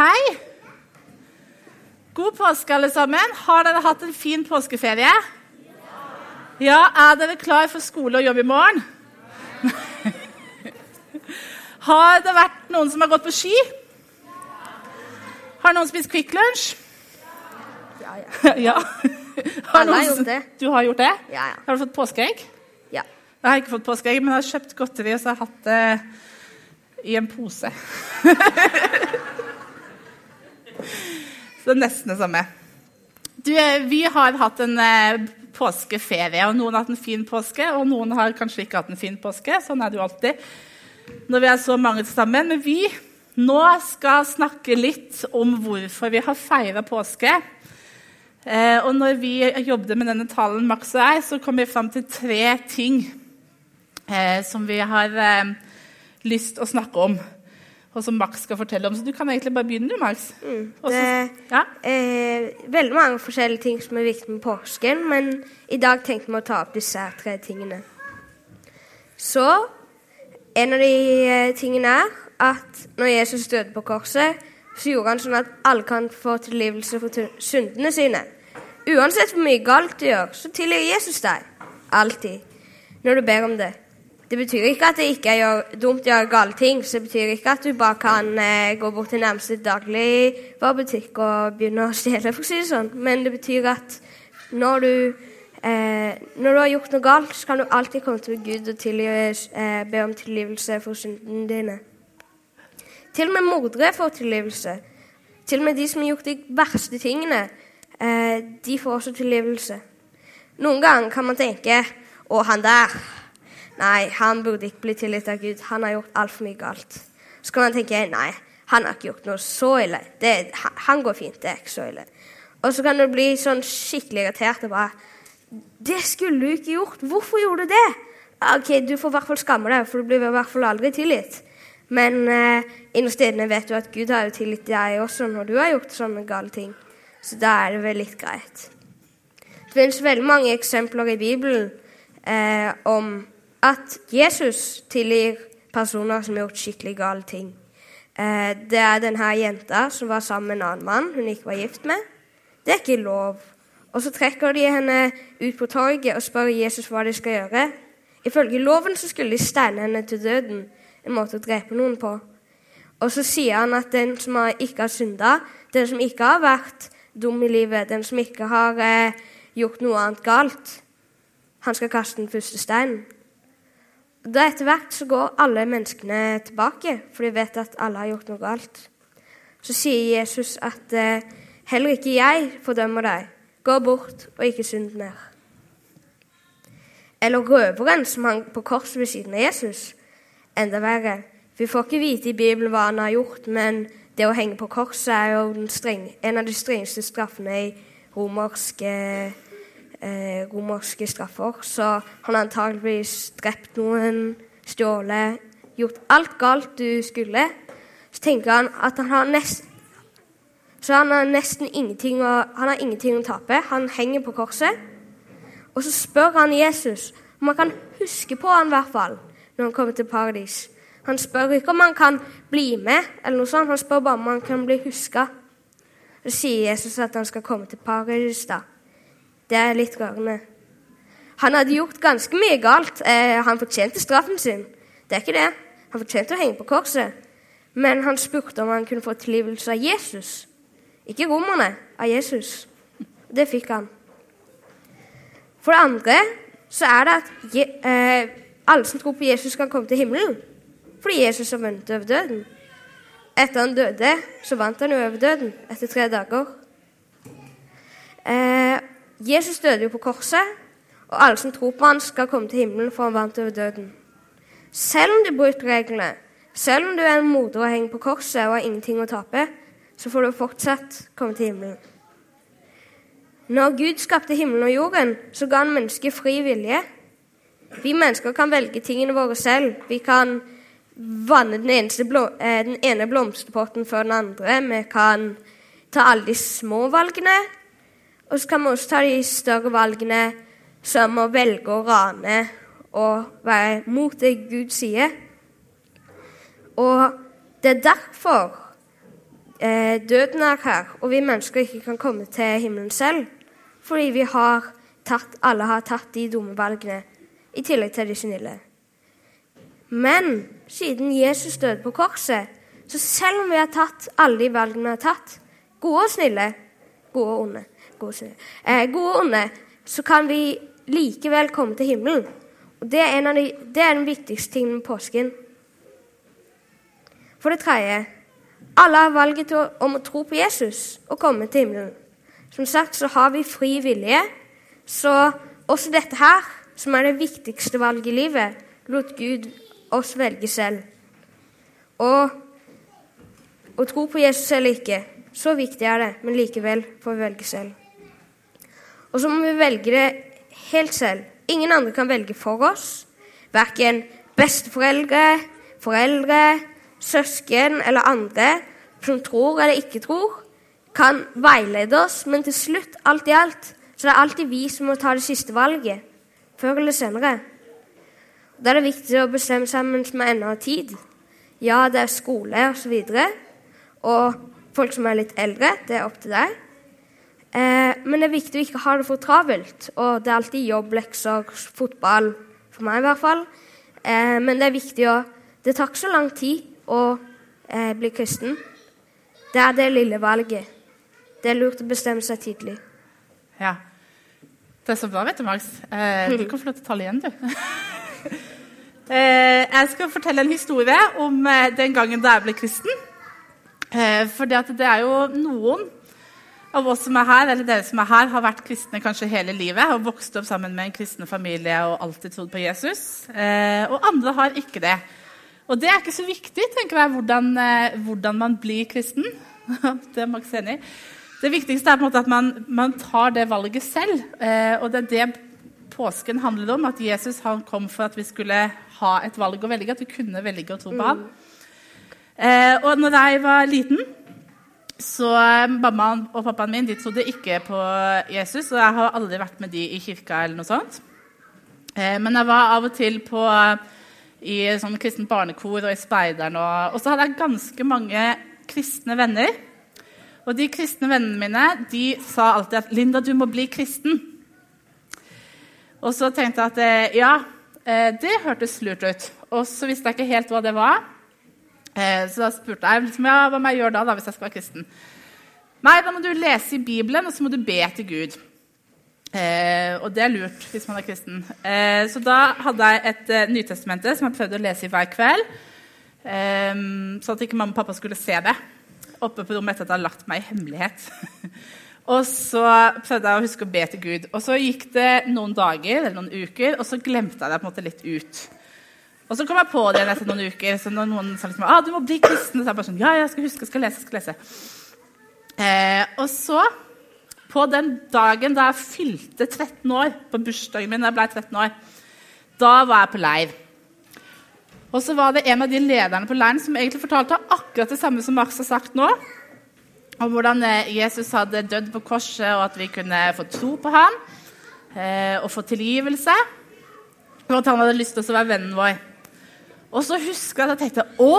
Hei. God påske, alle sammen. Har dere hatt en fin påskeferie? Ja, Er dere klar for skole og jobb i morgen? Har det vært noen som har gått på ski? Har noen spist Quick Lunch? Ja, ja. ja. Har noen har gjort det. Du har gjort det? Ja, ja. Har du fått påskeegg? ja. Jeg har ikke fått påskeegg, men jeg har kjøpt godteri og så har jeg hatt det i en pose. så nesten det samme. Du, eh, vi har hatt en eh, påskeferie, og noen har hatt en fin påske, og noen har kanskje ikke hatt en fin påske. Sånn er det jo alltid når vi er så mange sammen. Men vi nå skal snakke litt om hvorfor vi har feira påske. Eh, og når vi jobbet med denne talen, Max og jeg, så kom vi fram til tre ting som vi har lyst til å snakke om, og som Max skal fortelle om. Så du kan egentlig bare begynne, du, Max. Mm. Også, Det ja. er veldig mange forskjellige ting som er viktig med påsken, men i dag tenkte vi å ta opp disse tre tingene. Så en av de eh, tingene er at når Jesus døde på korset, så gjorde han sånn at alle kan få tilgivelse for syndene sine. Uansett hvor mye galt du gjør, så tilgir Jesus deg. Alltid. Når du ber om det. Det betyr ikke at det ikke er dumt å gjøre gale ting. Så det betyr ikke at du bare kan eh, gå bort til nærmeste dagligvarebutikk og begynne å stjele, for å si det sånn. Men det betyr at når du, eh, når du har gjort noe galt, så kan du alltid komme til Gud og tilgi, eh, be om tilgivelse for syndene dine. Til og med mordere får tilgivelse. Til og med de som har gjort de verste tingene, eh, de får også tilgivelse. Noen ganger kan man tenke Å, han der. Nei, han burde ikke bli tilgitt av Gud. Han har gjort altfor mye galt. Så kan man tenke nei, han har ikke gjort noe så ille. Det, han, går fint. Det er ikke så ille. Og så kan du bli sånn skikkelig irritert og bare Det skulle du ikke gjort. Hvorfor gjorde du det? Ok, Du får i hvert fall skamme deg, for du blir i hvert fall aldri tilgitt. Men eh, innerst inne vet du at Gud har jo tilgitt deg også når du har gjort sånne gale ting. Så da er det vel litt greit. Det finnes veldig mange eksempler i Bibelen eh, om at Jesus tilgir personer som har gjort skikkelig gale ting. Eh, det er denne jenta som var sammen med en annen mann hun ikke var gift med. Det er ikke lov. Og så trekker de henne ut på torget og spør Jesus hva de skal gjøre. Ifølge loven så skulle de steine henne til døden. En måte å drepe noen på. Og så sier han at den som ikke har synda, den som ikke har vært dum i livet, den som ikke har eh, gjort noe annet galt, han skal kaste den første steinen. Da etter hvert så går alle menneskene tilbake, for de vet at alle har gjort noe galt. Så sier Jesus at eh, heller ikke jeg fordømmer deg. Gå bort og ikke synd mer. Eller røveren som hang på korset ved siden av Jesus. Enda verre. Vi får ikke vite i Bibelen hva han har gjort, men det å henge på korset er jo streng, en av de strengeste straffene i romerske, eh, romerske straffer. Så han har antageligvis drept noen, stjålet, gjort alt galt du skulle. Så tenker han at han har nesten så han har nesten ingenting å, han har ingenting å tape. Han henger på korset. Og så spør han Jesus om han kan huske på han i hvert fall når han kommer til paradis. Han spør ikke om han kan bli med, eller noe sånt. Han spør bare om han kan bli huska. Så sier Jesus at han skal komme til paradis da. Det er litt rørende. Han hadde gjort ganske mye galt. Eh, han fortjente straffen sin. Det er ikke det. Han fortjente å henge på korset. Men han spurte om han kunne få tilgivelse av Jesus. Ikke romerne, av Jesus. Det fikk han. For det andre så er det at je, eh, alle som tror på Jesus, kan komme til himmelen. Fordi Jesus har vunnet over døden. Etter han døde, så vant han jo over døden etter tre dager. Eh, Jesus døde jo på korset, og alle som tror på han skal komme til himmelen, for han vant over døden. Selv om du bryter reglene, selv om du er en morder og henger på korset og har ingenting å tape, så får du fortsatt komme til himmelen. Når Gud skapte himmelen og jorden, så ga han mennesket fri vilje. Vi mennesker kan velge tingene våre selv. Vi kan vanne den, eh, den ene blomsterpotten før den andre. Vi kan ta alle de små valgene. Og så kan vi også ta de større valgene, som å velge å rane og være mot det Gud sier. Og det er derfor eh, døden er her, og vi mennesker ikke kan komme til himmelen selv. Fordi vi har tatt, alle har tatt de dumme valgene, i tillegg til de snille. Men siden Jesus døde på korset, så selv om vi har tatt alle de valgene vi har tatt, gode og snille, gode og onde, eh, gode og onde, så kan vi likevel komme til himmelen. Og det er, de, det er den viktigste tingen med påsken. For det tredje alle har valget om å tro på Jesus og komme til himmelen. Som sagt så har vi fri vilje, så også dette her, som er det viktigste valget i livet, lot Gud oss velge selv. Og å tro på Jesus eller ikke, så viktig er det, men likevel får vi velge selv. Og så må vi velge det helt selv. Ingen andre kan velge for oss. Verken besteforeldre, foreldre, søsken eller andre som tror eller ikke tror, kan veilede oss, men til slutt, alt i alt, så det er alltid vi som må ta det siste valget. Før eller senere. Da er det viktig å bestemme seg mens vi ennå har tid. Ja, det er skole osv. Og, så og folk som er litt eldre, det er opp til deg. Men det er viktig å ikke ha det for travelt. Og det er alltid jobb, lekser, fotball. For meg, i hvert fall. Eh, men det er viktig å Det tar ikke så lang tid å eh, bli kristen. Det er det lille valget. Det er lurt å bestemme seg tidlig. Ja. Det er så bra, vet du, Max. Eh, du kan få lov til å tale igjen, du. eh, jeg skal fortelle en historie om eh, den gangen da jeg ble kristen. Eh, for det er jo noen av oss som er her, eller dere som er her, har vært kristne kanskje hele livet og vokst opp sammen med en kristen familie og alltid trodd på Jesus. Eh, og andre har ikke det. Og det er ikke så viktig, tenker jeg, hvordan, eh, hvordan man blir kristen. det er Max enig Det viktigste er på en måte at man, man tar det valget selv. Eh, og det er det påsken handler om. At Jesus han kom for at vi skulle ha et valg å velge. At vi kunne velge å tro på ham. Eh, og når jeg var liten så eh, Mammaen og pappaen min de trodde ikke på Jesus, og jeg har aldri vært med de i kirka. eller noe sånt. Eh, men jeg var av og til på, i sånn kristent barnekor og i Speideren. Og, og, så hadde jeg ganske mange kristne venner. Og de kristne vennene mine de sa alltid at 'Linda, du må bli kristen'. Og så tenkte jeg at eh, ja, det hørtes lurt ut. Og så visste jeg ikke helt hva det var. Eh, så da spurte jeg liksom, ja, hva må jeg gjøre da, da hvis jeg skal være kristen. Nei, da må du lese i Bibelen, og så må du be til Gud. Eh, og det er lurt hvis man er kristen. Eh, så da hadde jeg et eh, Nytestamente som jeg prøvde å lese i hver kveld. Eh, så at ikke mamma og pappa skulle se det oppe på rommet etter at jeg hadde lagt meg i hemmelighet. og så prøvde jeg å huske å be til Gud. Og så gikk det noen dager eller noen uker, og så glemte jeg det på en måte litt ut. Og så kom jeg på det etter noen uker. så når noen sa liksom, ah, du må bli kristen, så jeg bare sånn, ja, jeg skal huske, jeg skal lese. jeg skal lese. Eh, og så, på den dagen da jeg fylte 13 år, på bursdagen min da jeg ble 13 år, da var jeg på leir. Og så var det en av de lederne på leiren som egentlig fortalte akkurat det samme som Max har sagt nå. Om hvordan eh, Jesus hadde dødd på korset, og at vi kunne få tro på ham eh, og få tilgivelse. Og at han hadde lyst til å være vennen vår. Og så husker jeg at jeg tenkte Å!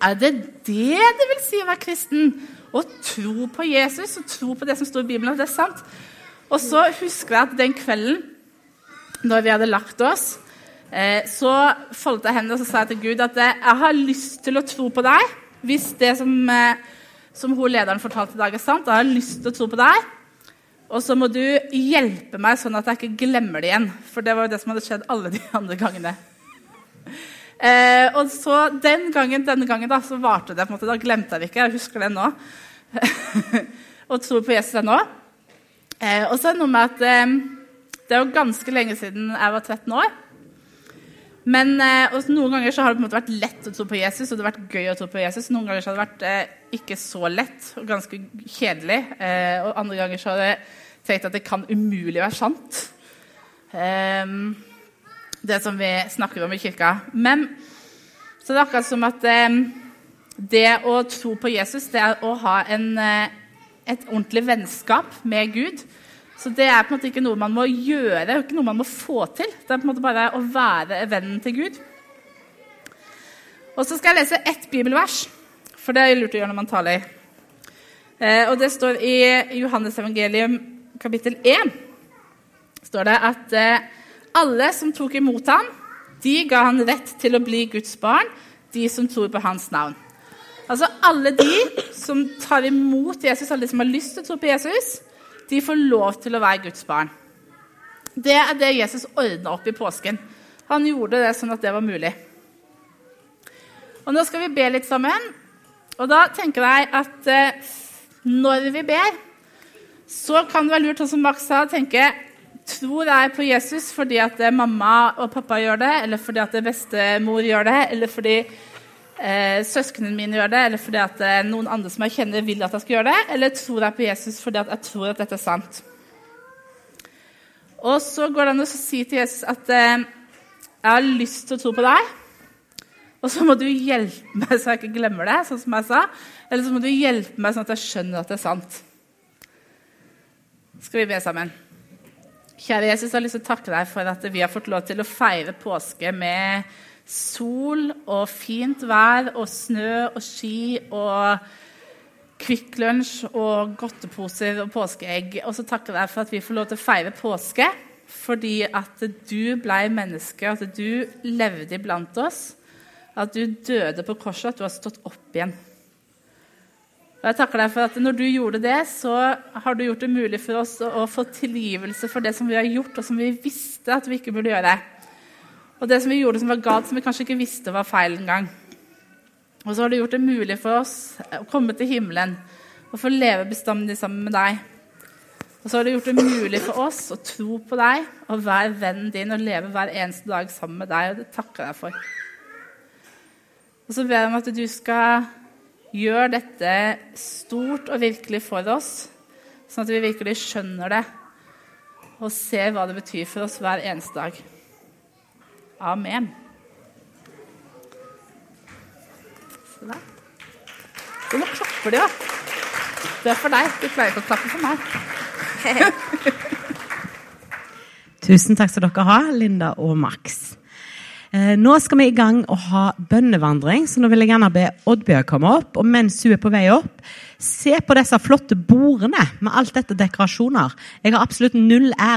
Er det det det vil si å være kristen? Å tro på Jesus og tro på det som står i Bibelen, at det er sant? Og så husker jeg at den kvelden, når vi hadde lagt oss, eh, så foldet jeg hendene og sa til Gud at eh, jeg har lyst til å tro på deg hvis det som, eh, som hun lederen fortalte i dag, er sant. Jeg har lyst til å tro på deg. Og så må du hjelpe meg sånn at jeg ikke glemmer det igjen. For det var jo det som hadde skjedd alle de andre gangene. Eh, og så den gangen, denne gangen da, så varte det. på en måte, Da glemte jeg det ikke. Jeg husker det nå. og tror på Jesus ennå. Eh, og så er det noe med at eh, det er jo ganske lenge siden jeg var 13 år. Men eh, Noen ganger så har det på en måte vært lett å tro på Jesus, og det har vært gøy å tro på Jesus. Noen ganger så har det vært eh, ikke så lett og ganske kjedelig. Eh, og andre ganger så har jeg tenkt at det kan umulig være sant. Um, det som vi snakker om i kirka. Men så det er akkurat som at eh, det å tro på Jesus, det er å ha en, eh, et ordentlig vennskap med Gud. Så det er på en måte ikke noe man må gjøre, det er ikke noe man må få til. Det er på en måte bare å være vennen til Gud. Og så skal jeg lese ett bibelvers for det er lurt å gjøre når man taler. Eh, og det står i Johannes evangelium kapittel 1 står det at eh, alle som tok imot ham, de ga han rett til å bli Guds barn, de som tror på hans navn. Altså Alle de som tar imot Jesus, alle de som har lyst til å tro på Jesus, de får lov til å være Guds barn. Det er det Jesus ordna opp i påsken. Han gjorde det sånn at det var mulig. Og Nå skal vi be litt sammen. Og da tenker jeg at eh, når vi ber, så kan det være lurt, sånn som Max sa, å tenke Tror jeg på Jesus fordi at mamma og pappa gjør det, eller fordi at bestemor gjør det, eller fordi eh, søsknene mine gjør det, eller fordi at eh, noen andre som jeg kjenner, vil at jeg skal gjøre det? Eller tror jeg på Jesus fordi at jeg tror at dette er sant? Og så går det an å si til Jesus at eh, jeg har lyst til å tro på deg. Og så må du hjelpe meg så jeg ikke glemmer det, sånn som jeg sa. Eller så må du hjelpe meg sånn at jeg skjønner at det er sant. Skal vi be sammen? Kjære Jesus, jeg har lyst til å takke deg for at vi har fått lov til å feire påske med sol og fint vær og snø og ski og Kvikk Lunsj og godteposer og påskeegg. Og så takker jeg deg for at vi får lov til å feire påske fordi at du ble menneske, at du levde iblant oss, at du døde på korset, at du har stått opp igjen. Og jeg takker deg for at Når du gjorde det, så har du gjort det mulig for oss å, få tilgivelse for det som vi har gjort, og som vi visste at vi ikke burde gjøre. Og det som vi gjorde som var galt, som vi kanskje ikke visste var feil engang. Og så har du gjort det mulig for oss å komme til himmelen og få leve bestandig sammen med deg. Og så har du gjort det mulig for oss å tro på deg og være vennen din og leve hver eneste dag sammen med deg. Og det takker jeg for. Og så ber jeg om at du skal gjøre dette stort og virkelig for oss, sånn at vi virkelig skjønner det og ser hva det betyr for oss hver eneste dag. Amen. Du må klappe de, ja. Det er for deg. Du pleier ikke å klappe for meg. Tusen takk skal dere ha, Linda og Max. Eh, nå skal vi i gang å ha bønnevandring, så nå vil jeg gjerne be Oddbjørg komme opp. Og mens hun er på vei opp, se på disse flotte bordene med alt dette dekorasjoner. Jeg har absolutt null ære